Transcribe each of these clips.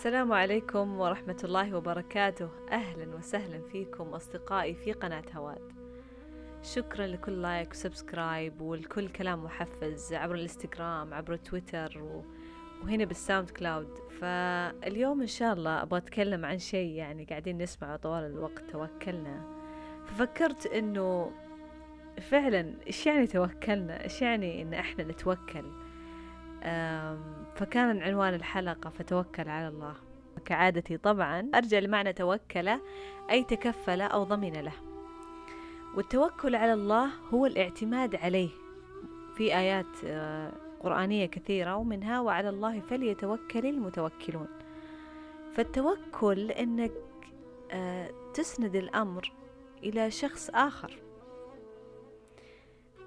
السلام عليكم ورحمة الله وبركاته. أهلا وسهلا فيكم أصدقائي في قناة هواد. شكرا لكل like و subscribe والكل كلام محفز عبر الإنستغرام عبر تويتر و... وهنا بال SoundCloud. فاليوم إن شاء الله أبغى أتكلم عن شيء يعني قاعدين نسمعه طوال الوقت توكلنا. ففكرت إنه فعلا إيش يعني توكلنا؟ إيش يعني إن إحنا نتوكل؟ فكان عنوان الحلقة فتوكل على الله. كعادتي طبعا أرجع لمعنى توكل أي تكفل أو ضمن له. والتوكل على الله هو الاعتماد عليه. في آيات آه، قرآنية كثيرة ومنها وعلى الله فليتوكل المتوكلون. فالتوكل أنك آه، تسند الأمر إلى شخص آخر.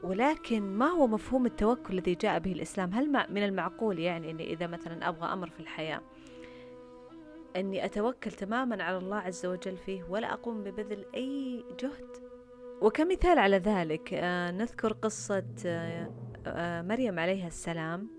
ولكن ما هو مفهوم التوكل الذي جاء به الإسلام؟ هل من المعقول يعني أني إذا مثلا أبغى أمر في الحياة أني أتوكل تماما على الله عز وجل فيه ولا أقوم ببذل أي جهد؟ وكمثال على ذلك آه، نذكر قصة آه، آه، مريم عليها السلام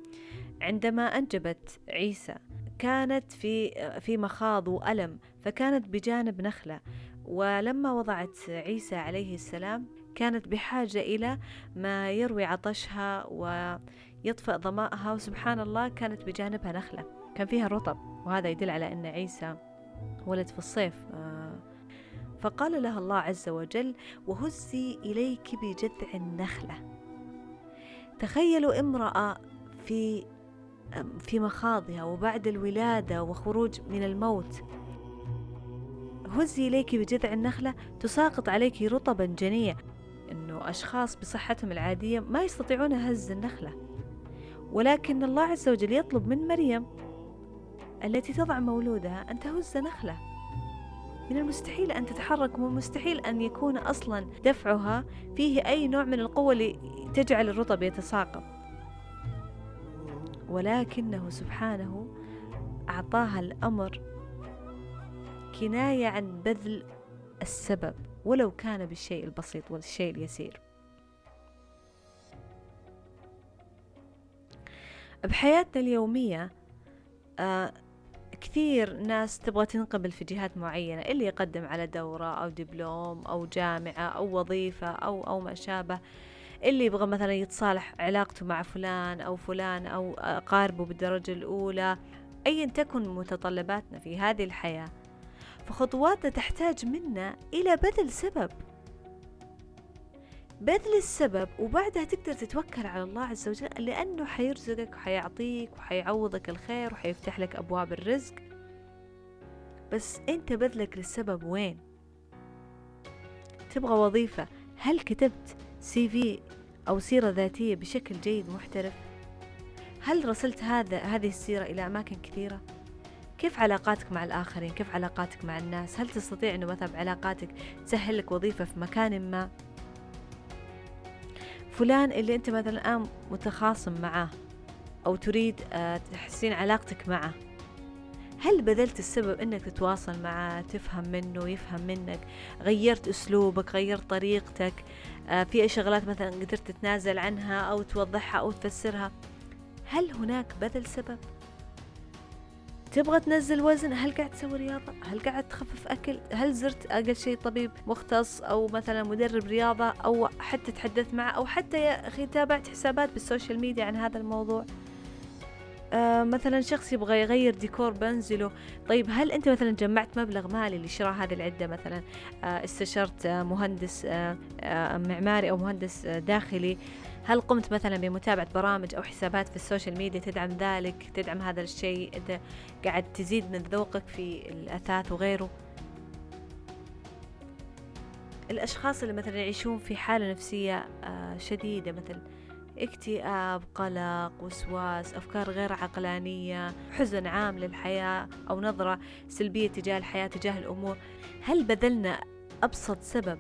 عندما أنجبت عيسى. كانت في في مخاض وألم فكانت بجانب نخلة. ولما وضعت عيسى عليه السلام كانت بحاجة إلى ما يروي عطشها ويطفئ ظمائها وسبحان الله كانت بجانبها نخلة. كان فيها رطب وهذا يدل على أن عيسى ولد في الصيف. آه، فقال لها الله عز وجل وهزي إليك بجذع النخلة. تخيلوا امرأة في في مخاضها وبعد الولادة وخروج من الموت. هزي إليك بجذع النخلة. تساقط عليك رطبا جنيا أنه أشخاص بصحتهم العادية ما يستطيعون هز النخلة ولكن الله عز وجل يطلب من مريم التي تضع مولودها أن تهز نخلة. من المستحيل أن تتحرك ومن المستحيل أن يكون أصلا دفعها فيه أي نوع من القوة اللي تجعل الرطب يتساقط. ولكنه سبحانه أعطاها الأمر كناية عن بذل السبب. ولو كان بالشيء البسيط والشيء اليسير. بحياتنا اليومية آه كثير ناس تبغى تنقبل في جهات معينة اللي يقدم على دورة أو دبلوم أو جامعة أو وظيفة أو أو ما شابه. اللي يبغى مثلا يتصالح علاقته مع فلان أو فلان أو أقاربه بالدرجة الأولى. أيا تكن متطلباتنا في هذه الحياة. فخطواتنا تحتاج منا إلى بذل سبب بذل السبب وبعدها تقدر تتوكل على الله عز وجل لأنه حيرزقك وحيعطيك وحيعوضك الخير وحيفتح لك أبواب الرزق بس أنت بذلك للسبب وين؟ تبغى وظيفة هل كتبت سي في أو سيرة ذاتية بشكل جيد محترف؟ هل رسلت هذا هذه السيرة إلى أماكن كثيرة؟ كيف علاقاتك مع الآخرين؟ كيف علاقاتك مع الناس؟ هل تستطيع أنه مثلا بعلاقاتك تسهل لك وظيفة في مكان ما؟ فلان اللي أنت مثلا الآن متخاصم معاه أو تريد آه، تحسين علاقتك معه هل بذلت السبب إنك تتواصل معه تفهم منه يفهم منك غيرت أسلوبك غيرت طريقتك آه، في اي شغلات مثلا قدرت تتنازل عنها أو توضحها أو تفسرها هل هناك بذل سبب؟ تبغى تنزل وزن هل قاعد تسوي رياضة؟ هل قاعد تخفف أكل؟ هل زرت أقل شيء طبيب مختص أو مثلا مدرب رياضة أو حتى تحدث معه أو حتى يا أخي تابعت حسابات بال social media عن هذا الموضوع؟ آه مثلا شخص يبغى يغير ديكور بنزله. طيب هل أنت مثلا جمعت مبلغ مالي لشراء هذه العدة مثلا؟ آه استشرت آه مهندس آه آه معماري أو مهندس آه داخلي. هل قمت مثلا بمتابعة برامج أو حسابات في ال social media تدعم ذلك تدعم هذا الشيء أنت قاعد تزيد من ذوقك في الأثاث وغيره؟ الأشخاص اللي مثلا يعيشون في حالة نفسية آه، شديدة مثل اكتئاب قلق وسواس أفكار غير عقلانية حزن عام للحياة أو نظرة سلبية تجاه الحياة تجاه الأمور هل بذلنا أبسط سبب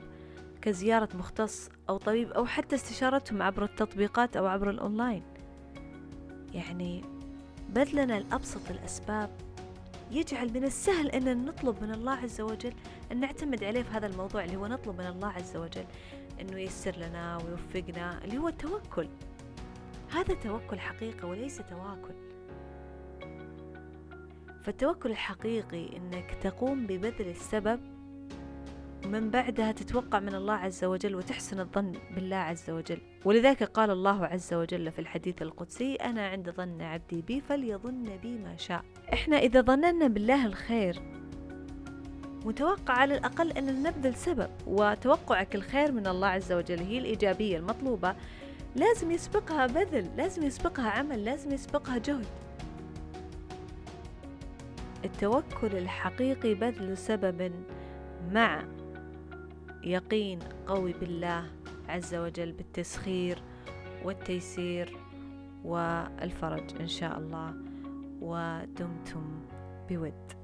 كزيارة مختص أو طبيب أو حتى استشارتهم عبر التطبيقات أو عبر الأونلاين. يعني بذلنا الأبسط الأسباب. يجعل من السهل أن نطلب من الله عز وجل أن نعتمد عليه في هذا الموضوع اللي هو نطلب من الله عز وجل أنه ييسر لنا ويوفقنا اللي هو التوكل. هذا توكل حقيقة وليس تواكل. فالتوكل الحقيقي إنك تقوم ببذل السبب ومن بعدها تتوقع من الله عز وجل وتحسن الظن بالله عز وجل. ولذلك قال الله عز وجل في الحديث القدسي أنا عند ظن عبدي بي فليظن بي ما شاء. إحنا إذا ظننا بالله الخير متوقع على الأقل أن نبذل سبب وتوقعك الخير من الله عز وجل هي الإيجابية المطلوبة. لازم يسبقها بذل لازم يسبقها عمل لازم يسبقها جهد. التوكل الحقيقي بذل سبب مع يقين قوي بالله عز وجل بالتسخير والتيسير والفرج إن شاء الله ودمتم بود.